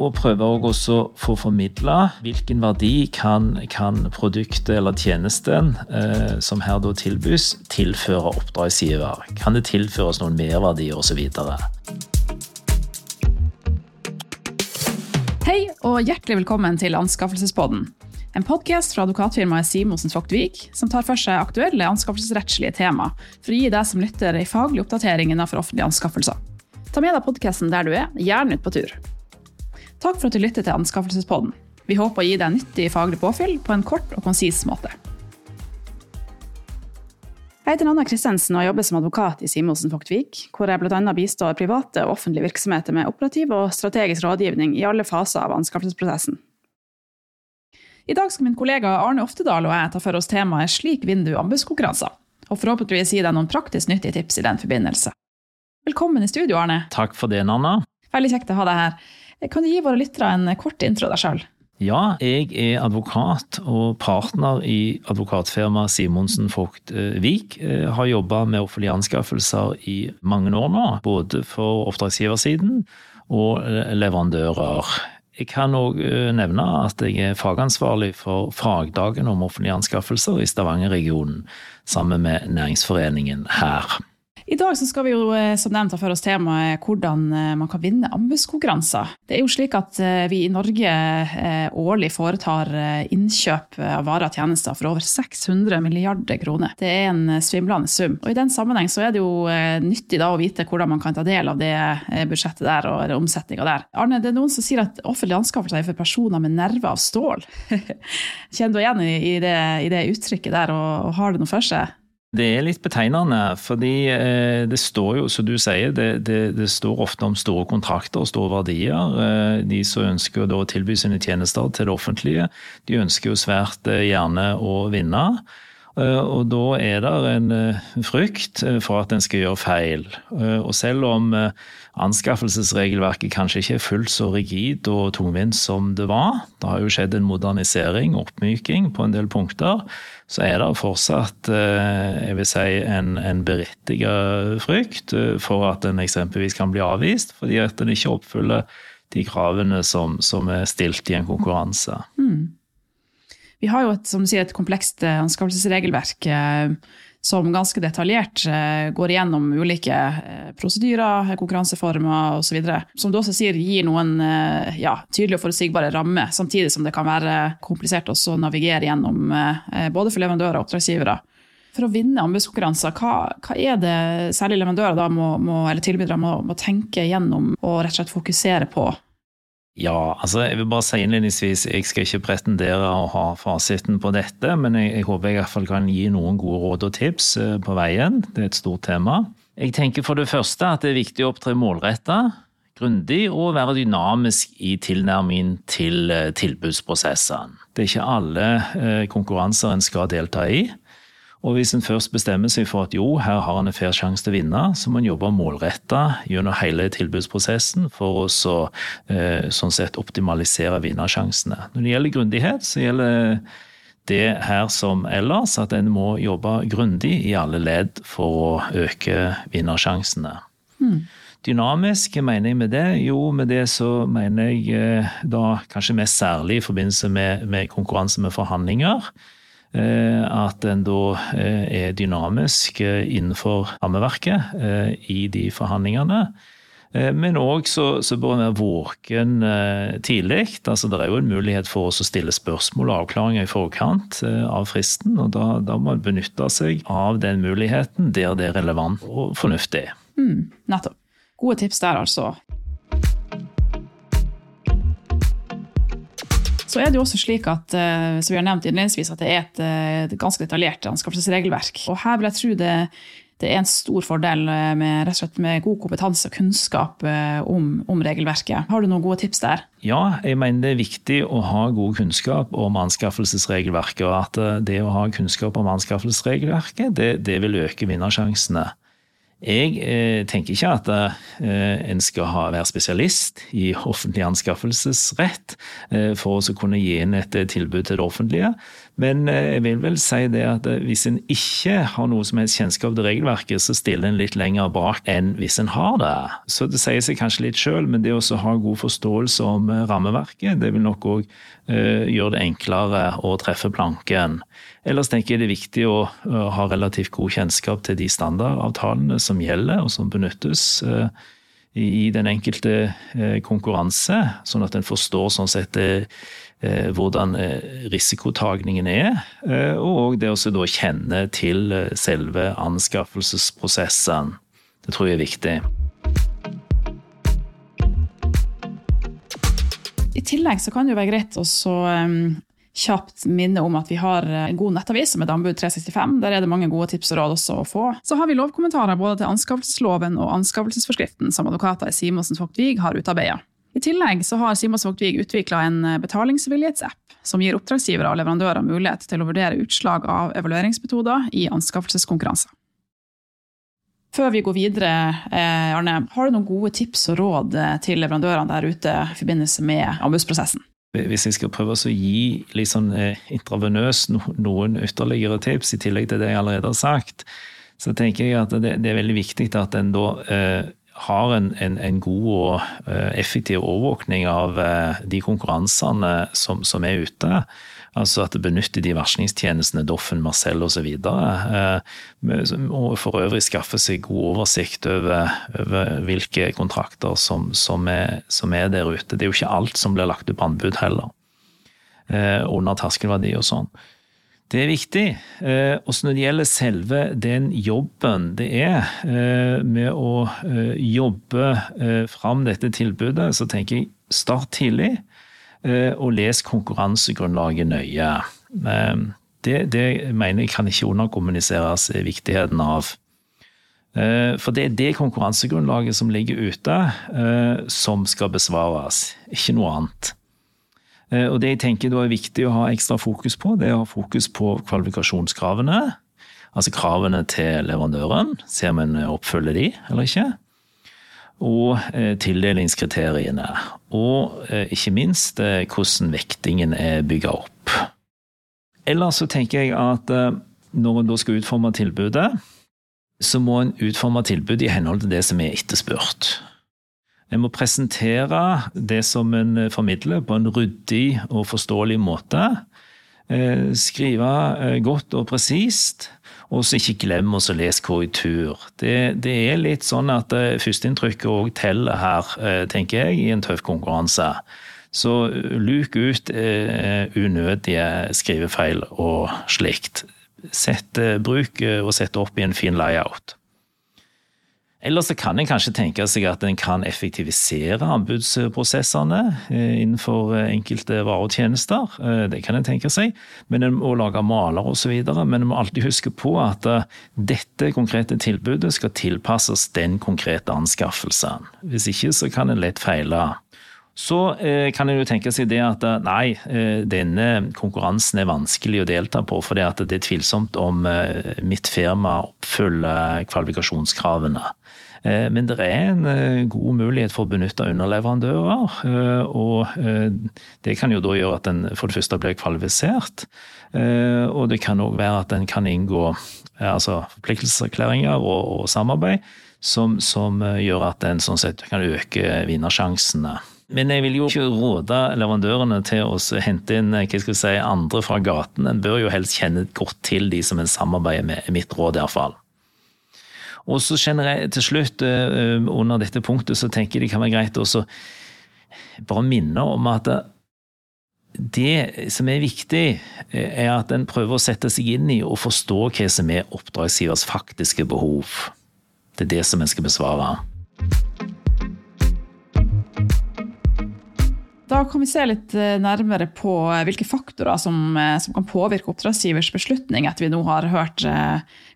og prøver også å få formidla hvilken verdi kan, kan produktet eller tjenesten eh, som her da tilbys, tilføre oppdragsgiver. Kan det tilføres noen merverdier osv. Hei og hjertelig velkommen til Anskaffelsespodden. En podkast fra advokatfirmaet Simonsen Vogt som tar for seg aktuelle anskaffelsesrettslige tema, for å gi deg som lytter en faglig oppdatering innenfor offentlige anskaffelser. Ta med deg podkasten der du er, gjerne ut på tur. Takk for at du lytter til Anskaffelsespodden. Vi håper å gi deg nyttig faglig påfyll på en kort og konsis måte. Jeg heter Anna Kristensen og jobber som advokat i Simonsen Vogtvik, hvor jeg bl.a. bistår private og offentlige virksomheter med operativ og strategisk rådgivning i alle faser av anskaffelsesprosessen. I dag skal min kollega Arne Oftedal og jeg ta for oss temaet Slik vinner du anbudskonkurranser, og forhåpentligvis gi deg noen praktisk nyttige tips i den forbindelse. Velkommen i studio, Arne. Takk for det, Nanna. Veldig kjekt å ha deg her. Kan du gi våre lyttere en kort intro av deg sjøl? Ja, jeg er advokat og partner i advokatfirmaet Simonsen Vogt Vik. Har jobba med offentlige anskaffelser i mange år nå, både for oppdragsgiversiden og leverandører. Jeg kan òg eh, nevne at jeg er fagansvarlig for fagdagen om offentlige anskaffelser i Stavanger-regionen, sammen med næringsforeningen her. I dag skal vi jo eh, som nevnt ta for oss temaet hvordan eh, man kan vinne anbudskonkurranser. Det er jo slik at eh, vi i Norge årlig foretar innkjøp av varer og tjenester for over 600 milliarder kroner. Det er en svimlende sum. Og I den sammenheng så er det jo nyttig da å vite hvordan man kan ta del av det budsjettet der og omsetninga der. Arne, det er noen som sier at offentlige anskaffelser er for personer med nerver av stål. Kjenner du igjen i det, i det uttrykket der, og har det noe for seg? Det er litt betegnende, fordi eh, det står jo, som du sier, det, det, det, står ofte om store kontrakter og store verdier. Eh, de som ønsker å tilby sine tjenester til det offentlige, de ønsker jo svært eh, gjerne å vinne. Og da er det en frykt for at en skal gjøre feil. Og selv om anskaffelsesregelverket kanskje ikke er fullt så rigid og tungvint som det var, det har jo skjedd en modernisering, oppmyking, på en del punkter, så er det fortsatt eh, jeg vil si, en, en berettiget frykt eh, for at en eksempelvis kan bli avvist, fordi at en ikke oppfyller de kravene som, som er stilt i en konkurranse. Mm. Vi har jo et, som sier, et komplekst eh, anskaffelsesregelverk som ganske detaljert eh, går igjennom ulike eh, prosedyrer, konkurranseformer osv. Som du også sier, gir noen eh, ja, tydelige og forutsigbare rammer, samtidig som det kan være komplisert å navigere gjennom både for leverandører og oppdragsgivere. For å vinne anbudskonkurranser, hva, hva, er det særlig leverandører må, må, eller tilbydere må, må tenke gjennom og rett og slett fokusere på ja, altså jeg vil bare si innledningsvis, jeg skal ikke pretendere å ha fasiten på dette, men jeg, jeg håper jeg i hvert fall kan gi noen gode råd og tips eh, på veien. Det er et stort tema. Jeg tenker for det første at det er viktig å opptre målretta, grundig og være dynamisk i tilnærmingen til eh, tilbudsprosessene. Det er ikke alle eh, konkurranser en skal delta i. Og hvis en først bestemmer seg for at jo, her har en en fair sjanse til å vinne, så må en jobbe målretta gjennom hele tilbudsprosessen for å så, eh, sånn sett optimalisere vinnersjansene. Når det gjelder grundighet, så gjelder det her som ellers at en må jobbe grundig i alle ledd for å øke vinnersjansene. Mm. Dynamisk, hva mener jeg med det? Jo, med det så mener jeg eh, da kanskje mest særlig i forbindelse med, med konkurranse med forhandlinger. Eh, at en da eh, er dynamisk eh, innenfor rammeverket i de forhandlingene. Men òg så, så, bør en være våken tidlig. Altså, det er jo en mulighet for oss å stille spørsmål og avklaringer i forkant av fristen. og Da, da må en benytte seg av den muligheten der det er relevant og fornuftig. Mm, nettopp. Gode tips der, altså. Så er det jo også slik at eh, som vi har nevnt innledningsvis, at det er eh, et ganske detaljert anskaffelsesregelverk. Og her vil jeg tro det, det er en stor fordel eh, med, rett og slett med god kompetanse og kunnskap om, om, regelverket. Har du noen gode tips der? Ja, jeg mener det er viktig å ha god kunnskap om anskaffelsesregelverket. Og at det å ha kunnskap om anskaffelsesregelverket, det, det vil øke vinnersjansene Jeg eh, tenker ikke at eh, en skal ha, være spesialist i offentlig anskaffelsesrett eh, for å kunne gi inn et tilbud til det offentlige. Men jeg vil vel si det at hvis en ikke har noe som helst kjennskap til regelverket, så stiller en litt lenger bak enn hvis en har det. Så det sier seg kanskje litt sjøl, men det å ha god forståelse om rammeverket, det vil nok òg gjøre det enklere å treffe planken. Ellers tenker jeg det er viktig å ha relativt god kjennskap til de standardavtalene som gjelder og som benyttes eh, i den enkelte eh, konkurranse, sånn at en forstår sånn sett eh, hvordan risikotagningen er, og det å kjenne til selve anskaffelsesprosessen. Det tror jeg er viktig. I tillegg så kan det jo være greit å kjapt minne om at vi har en god nettavis som heter Anbud 365. Der er det mange gode tips og råd også å få. Så har vi lovkommentarer både til anskaffelsesloven og anskaffelsesforskriften som advokater i Simonsen Vogt Wiig har utarbeida. I tillegg så har Simas Vogt Vig utvikla en betalingsvillighetsapp som gir oppdragsgivere og leverandører mulighet til å vurdere utslag av evalueringsmetoder i anskaffelseskonkurranser. Før vi går videre, eh, Arne, har du noen gode tips og råd til leverandørene der ute i forbindelse med anbudsprosessen? Hvis jeg skal prøve å gi litt sånn intravenøs noen ytterligere tips, i tillegg til det jeg allerede har sagt, så tenker jeg at det, er veldig viktig at en da eh, har en, en, en, god og eh, effektiv overvåkning av eh, de konkurransene som, som er ute. Altså at det benytter de varslingstjenestene Doffen, Marcel osv. Eh, og for øvrig skaffe seg god oversikt over, over hvilke kontrakter som, som, er, som, er, der ute. Det er jo ikke alt som blir lagt ut på anbud heller. Under terskelverdi og sånn. Det er viktig. Og også når det gjelder selve den jobben det er med å jobbe fram dette tilbudet, så tenker jeg start tidlig. Eh, og les konkurransegrunnlaget nøye. Eh, det, det mener jeg kan ikke underkommuniseres viktigheten av. Eh, for det er det konkurransegrunnlaget som ligger ute, som skal besvares, ikke noe annet. Og Det jeg tenker da er viktig å ha ekstra fokus på, det er å ha fokus på kvalifikasjonskravene. Altså kravene til leverandøren. Ser om en oppfyller de eller ikke og eh, tildelingskriteriene. Og eh, ikke minst eh, hvordan vektingen er bygga opp. Ellers så tenker jeg at når en da skal utforme tilbudet, så må en utforme tilbudet i henhold til det som er etterspurt. En må presentere det som en formidler på en ryddig og forståelig måte. Skrive godt og presist og så ikke glem å lese korrektur. Det, det, er litt sånn at uh, førsteinntrykket òg teller her, tenker jeg, i en tøff konkurranse. Så luk ut unødige skrivefeil og slikt. Sett, bruk og sett opp i en fin layout. Ellers så kan en kanskje tenke seg at en kan effektivisere anbudsprosessene eh, innenfor enkelte enkelte varetjenester. tjenester. det kan en tenke seg. Men en må lage maler osv. Men en må alltid huske på at dette konkrete tilbudet skal tilpasses den konkrete anskaffelsen. Hvis ikke så kan en lett feile. Så kan en jo tenke seg det at nei, denne konkurransen er vanskelig å delta på fordi det er tvilsomt om mitt firma oppfyller kvalifikasjonskravene. Eh, men det er en eh, god mulighet for å benytte underleverandører. Eh, og det kan jo da gjøre at en for det første blir kvalifisert. Og det kan òg være at en kan inngå altså forpliktelseserklæringer og, og samarbeid som, som, gjør at en sånn sett kan øke vinnersjansene. Men jeg vil jo ikke råde leverandørene til å hente inn jeg si, andre fra gaten. En bør jo helst kjenne godt til de som en samarbeider med, mitt råd iallfall. Og så generelt, til slutt, eh, under dette punktet, så tenker jeg det kan være greit å bare minne om at det som er viktig, eh, er at en prøver å sette seg inn i og forstå hva som er oppdragsgivers faktiske behov. Det er det som en skal besvare. Da kan vi se litt eh, nærmere på hvilke faktorer som, som kan påvirke oppdragsgivers beslutning, etter vi nå har hørt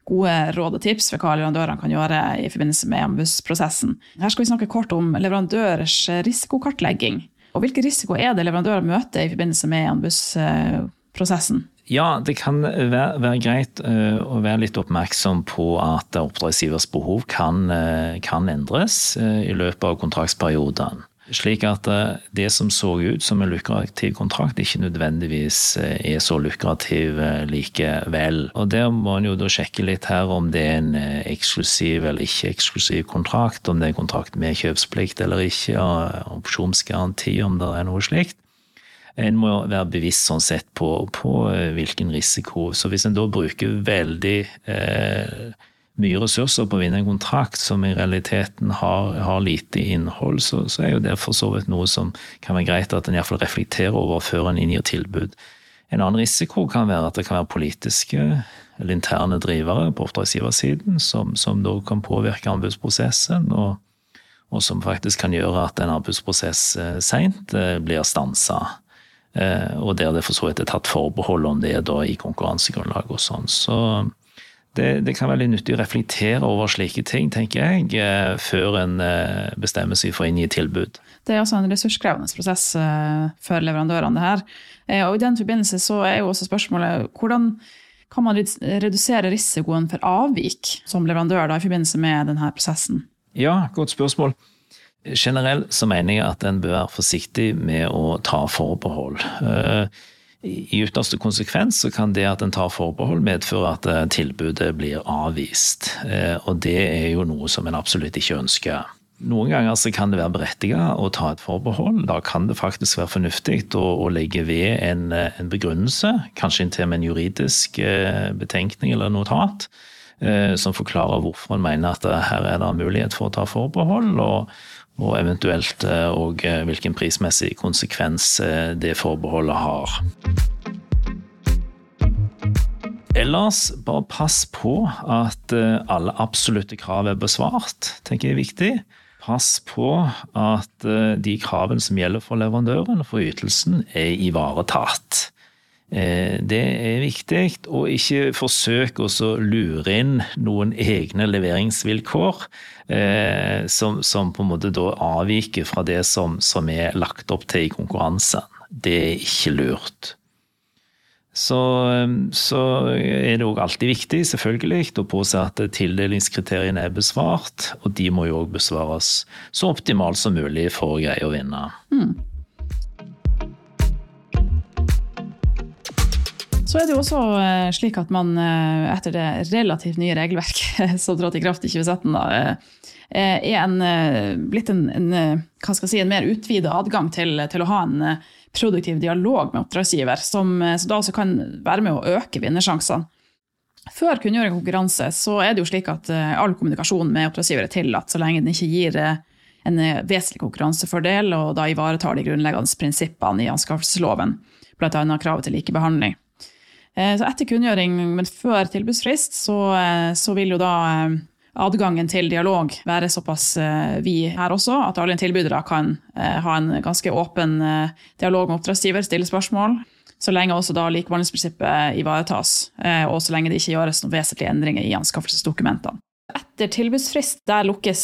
gode råd og tips for hva leverandørene kan gjøre i forbindelse med anbudsprosessen. Her skal vi snakke kort om leverandørers risikokartlegging. Og hvilke risiko er det leverandører møter i forbindelse med anbudsprosessen? Ja, det kan være, være greit uh, å være litt oppmerksom på at oppdragsgivers behov kan, uh, kan endres uh, i løpet av kontraktsperioden. Slik at det som så ut som en lukrativ kontrakt, ikke nødvendigvis er så lukrativ likevel. Og Der må en jo da sjekke litt her om det er en eksklusiv eller ikke eksklusiv kontrakt, om det er en kontrakt med kjøpsplikt eller ikke, og opsjonsgaranti, om det er noe slikt. En må være bevisst sånn sett på, på eh, hvilken risiko. Så hvis en da bruker veldig eh, mye ressurser på å vinne en kontrakt som i realiteten har, har lite innhold, så, så, er jo det for så vidt noe som kan være greit at en iallfall reflekterer over før en inngir tilbud. En annen risiko kan være at det kan være politiske eller interne drivere på oppdragsgiversiden som, som da kan påvirke anbudsprosessen. og og som faktisk kan gjøre at en anbudsprosess eh, seint eh, blir stansa. Eh, og der det for så vidt er tatt forbehold om det da i konkurransegrunnlag og sånn. Så det, det, kan være litt nyttig å reflektere over slike ting, tenker jeg, eh, før en eh, bestemmer seg for å inngi tilbud. Det er altså en ressurskrevende prosess for leverandørene, det her. Og I den forbindelse så er jo også spørsmålet hvordan kan man redusere risikoen for avvik som leverandør da, i forbindelse med denne prosessen? Ja, godt spørsmål. Generelt så mener jeg at en bør være forsiktig med å ta forbehold. Eh, I ytterste konsekvens så kan det at en tar forbehold medføre at eh, tilbudet blir avvist. Eh, og det er jo noe som en absolutt ikke ønsker. Noen ganger så kan det være berettiget å ta et forbehold. Da kan det faktisk være fornuftig å, å legge ved en, en, begrunnelse, kanskje inntil med en juridisk betenkning eller notat, som forklarer hvorfor en mener at her er det mulighet for å ta forbehold. og og eventuelt òg eh, eh, hvilken prismessig konsekvens eh, det forbeholdet har. Ellers, bare pass på at alle absolutte krav er besvart, tenker jeg er viktig. Pass på at de kravene som gjelder for leverandøren og for ytelsen, er ivaretatt. Det er viktig, å ikke forsøke å lure inn noen egne leveringsvilkår eh, som, som, på en måte da avviker fra det som, som er lagt opp til i konkurransen. Det er ikke lurt. Så, så er det òg alltid viktig selvfølgelig, å påse at tildelingskriteriene er besvart. Og de må jo òg besvares så optimalt som mulig for å greie å vinne. Mm. Så er det jo også eh, slik at man eh, etter det relativt nye regelverket som trådte i kraft i 2017, da, eh, er en, blitt en, en, si, en mer utvida adgang til, til, å ha en produktiv dialog med oppdragsgiver, som, som da også kan være med å øke vinnersjansene. Før kunngjøring av konkurranse så er det jo slik at all kommunikasjon med oppdragsgiver er tillatt, så lenge den ikke gir en vesentlig konkurransefordel og da ivaretar de grunnleggende prinsippene i anskaffelsesloven, bl.a. kravet til likebehandling. Eh, så etter kunngjøring, men før tilbudsfrist, så, eh, så, vil jo da eh, adgangen til dialog være såpass vid her også at alle tilbydere kan ha en ganske åpen dialog med oppdragsgiver, stille spørsmål. Så lenge også da likebehandlingsprinsippet ivaretas, og så lenge det ikke gjøres noen vesentlige endringer i anskaffelsesdokumentene. Etter tilbudsfrist der lukkes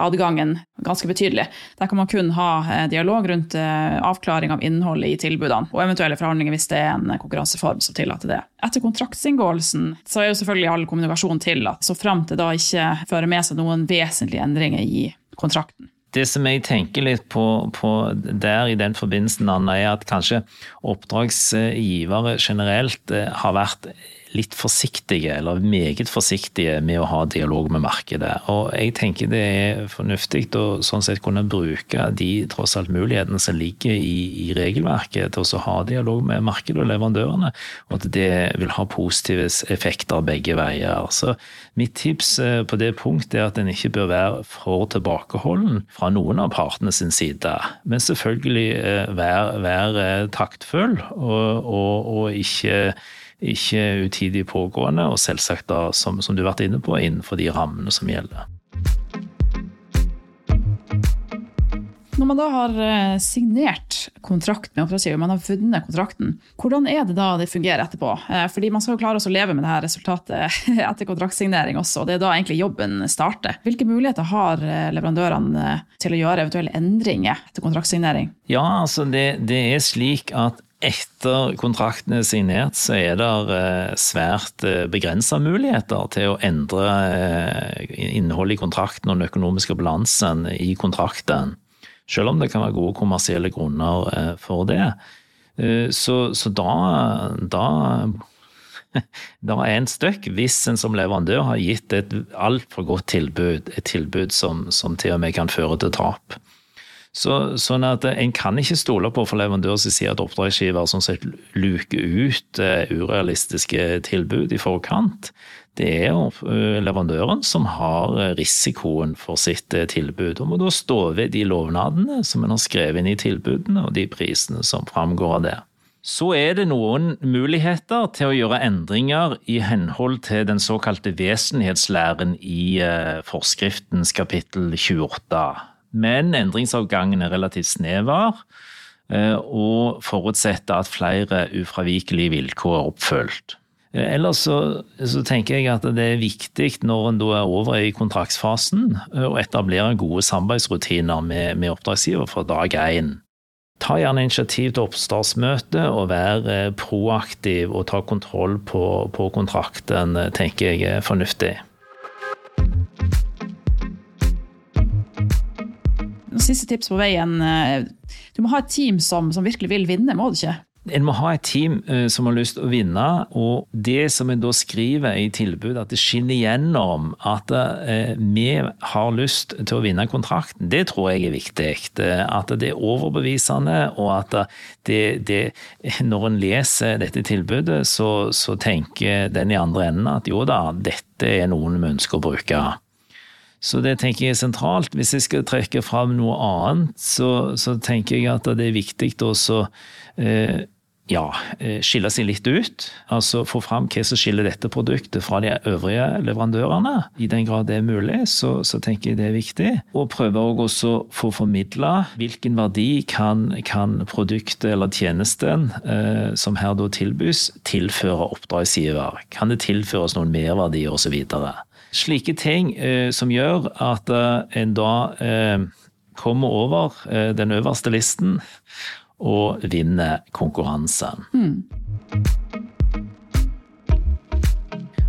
adgangen ganske betydelig. Der kan man kun ha eh, dialog rundt eh, avklaring av innholdet i tilbudene, og eventuelle forhandlinger hvis det er en konkurranseform som tillater det. Etter kontraktsinngåelsen så er jo selvfølgelig all kommunikasjon tillatt, så fram til da ikke fører med seg noen vesentlige endringer i kontrakten. Det som jeg tenker litt på, på der i den forbindelsen, Anna, er at kanskje oppdragsgivere generelt eh, har vært litt forsiktige, eller meget forsiktige, med å ha dialog med markedet. Og jeg tenker det er fornuftig å sånn sett kunne bruke de tross alt mulighetene som ligger i, i regelverket til å ha dialog med markedet og leverandørene, og at det vil ha positive effekter begge veier. Så mitt tips eh, på det punktet er at en ikke bør være for tilbakeholden fra noen av partene sin side, men selvfølgelig eh, være, være taktfull og, og, og ikke ikke utidig pågående, og selvsagt da, som, som du har vært inne på, innenfor de rammene som gjelder. Når man da har eh, signert kontrakt med oppdragsgiver, man har vunnet kontrakten, hvordan er det da det fungerer etterpå? Eh, fordi man skal jo klare å leve med det her resultatet etter kontraktsignering også, og det er da egentlig jobben starter. Hvilke muligheter har eh, leverandørene til å gjøre eventuelle endringer etter kontraktsignering? Ja, altså det, det er slik at etter kontrakten er signert, så er det eh, svært eh, begrensa muligheter til å endre eh, innholdet i kontrakten og den økonomiske balansen i kontrakten. Selv om det kan være gode kommersielle grunner for det. Så, så da, da da er en støkk hvis en som leverandør har gitt et altfor godt tilbud, et tilbud som, som til og med kan føre til tap. Så, sånn at En kan ikke stole på for leverandører som sier at oppdragsgiver sånn sett luker ut uh, urealistiske tilbud i forkant. Det er uh, leverandøren som har uh, risikoen for sitt tilbud, og må da stå ved de lovnadene som en har skrevet inn i tilbudene, og de prisene som framgår av det. Så er det noen muligheter til å gjøre endringer i henhold til den såkalte vesenhetslæren i forskriftens kapittel 28 men endringsavgangen er relativt snever eh, og forutsetter at flere ufravikelige vilkår er oppfylt. Eh, ellers så, så, tenker jeg at det er viktig når en da er over i kontraktsfasen, eh, å etablere gode samarbeidsrutiner med, med oppdragsgiver fra dag én. Ta gjerne initiativ til oppstartsmøte og vær proaktiv og ta kontroll på, på kontrakten, tenker jeg er fornuftig. Siste tips på veien. Eh, du må ha et team som, som virkelig vil vinne, må du ikke? En må ha et team uh, som har lyst til å vinne, og det som en da skriver i tilbudet, at det skinner gjennom at uh, vi har lyst til å vinne kontrakten, det tror jeg er viktig. At det er overbevisende, og at det, det, når en leser dette tilbudet, så, så tenker den i andre enden at jo da, dette er noen vi ønsker å bruke. Så det tenker jeg er sentralt. Hvis jeg skal trekke fram noe annet, så, så tenker jeg at det er viktig å eh, ja, eh, skille seg litt ut. Altså få fram hva som skiller dette produktet fra de øvrige leverandørene. I den grad det er mulig, så, så tenker jeg det er viktig. Og prøve også å få formidla hvilken verdi kan, kan produktet eller tjenesten eh, som her da tilbys, tilføre oppdragsgiver. Kan det tilføres noen merverdier osv. Slike ting eh, som gjør at eh, en da eh, kommer over eh, den øverste listen og vinner konkurransen. Mm.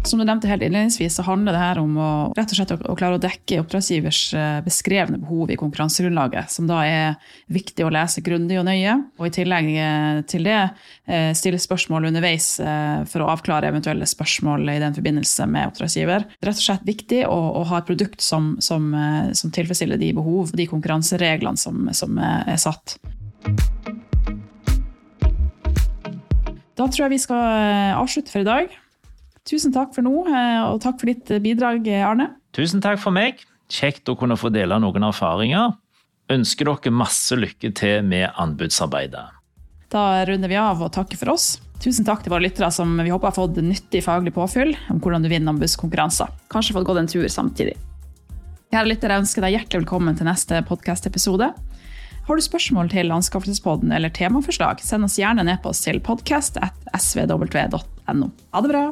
Som du nevnte helt innledningsvis, så handler det her om å, rett og slett å, klare å dekke oppdragsgivers eh, beskrevne behov i konkurransegrunnlaget, som da er viktig å lese grundig og nøye. Og i tillegg eh, til det eh, stille spørsmål underveis for å avklare eventuelle spørsmål i den forbindelse med oppdragsgiver. Rett og slett viktig å, å ha et produkt som, som, som, tilfredsstiller de behov og de konkurransereglene som, som er satt. Da tror jeg vi skal avslutte for i dag. Tusen takk for nå, eh, og takk for ditt bidrag, Arne. Tusen takk for meg. Kjekt å kunne få dele noen erfaringer. Ønsker dere masse lykke til med anbudsarbeidet. Da runder vi av og takker for oss. Tusen takk til våre lyttere som vi håper har fått nyttig faglig påfyll om hvordan du vinner anbudskonkurranser. Kanskje fått gått en tur samtidig. Kjære lyttere, jeg ønsker deg hjertelig velkommen til neste podkast-episode. Har du spørsmål til Anskaffelsespodden eller temaforslag, send oss gjerne en e-post til podcast.svw.no. Ha det bra!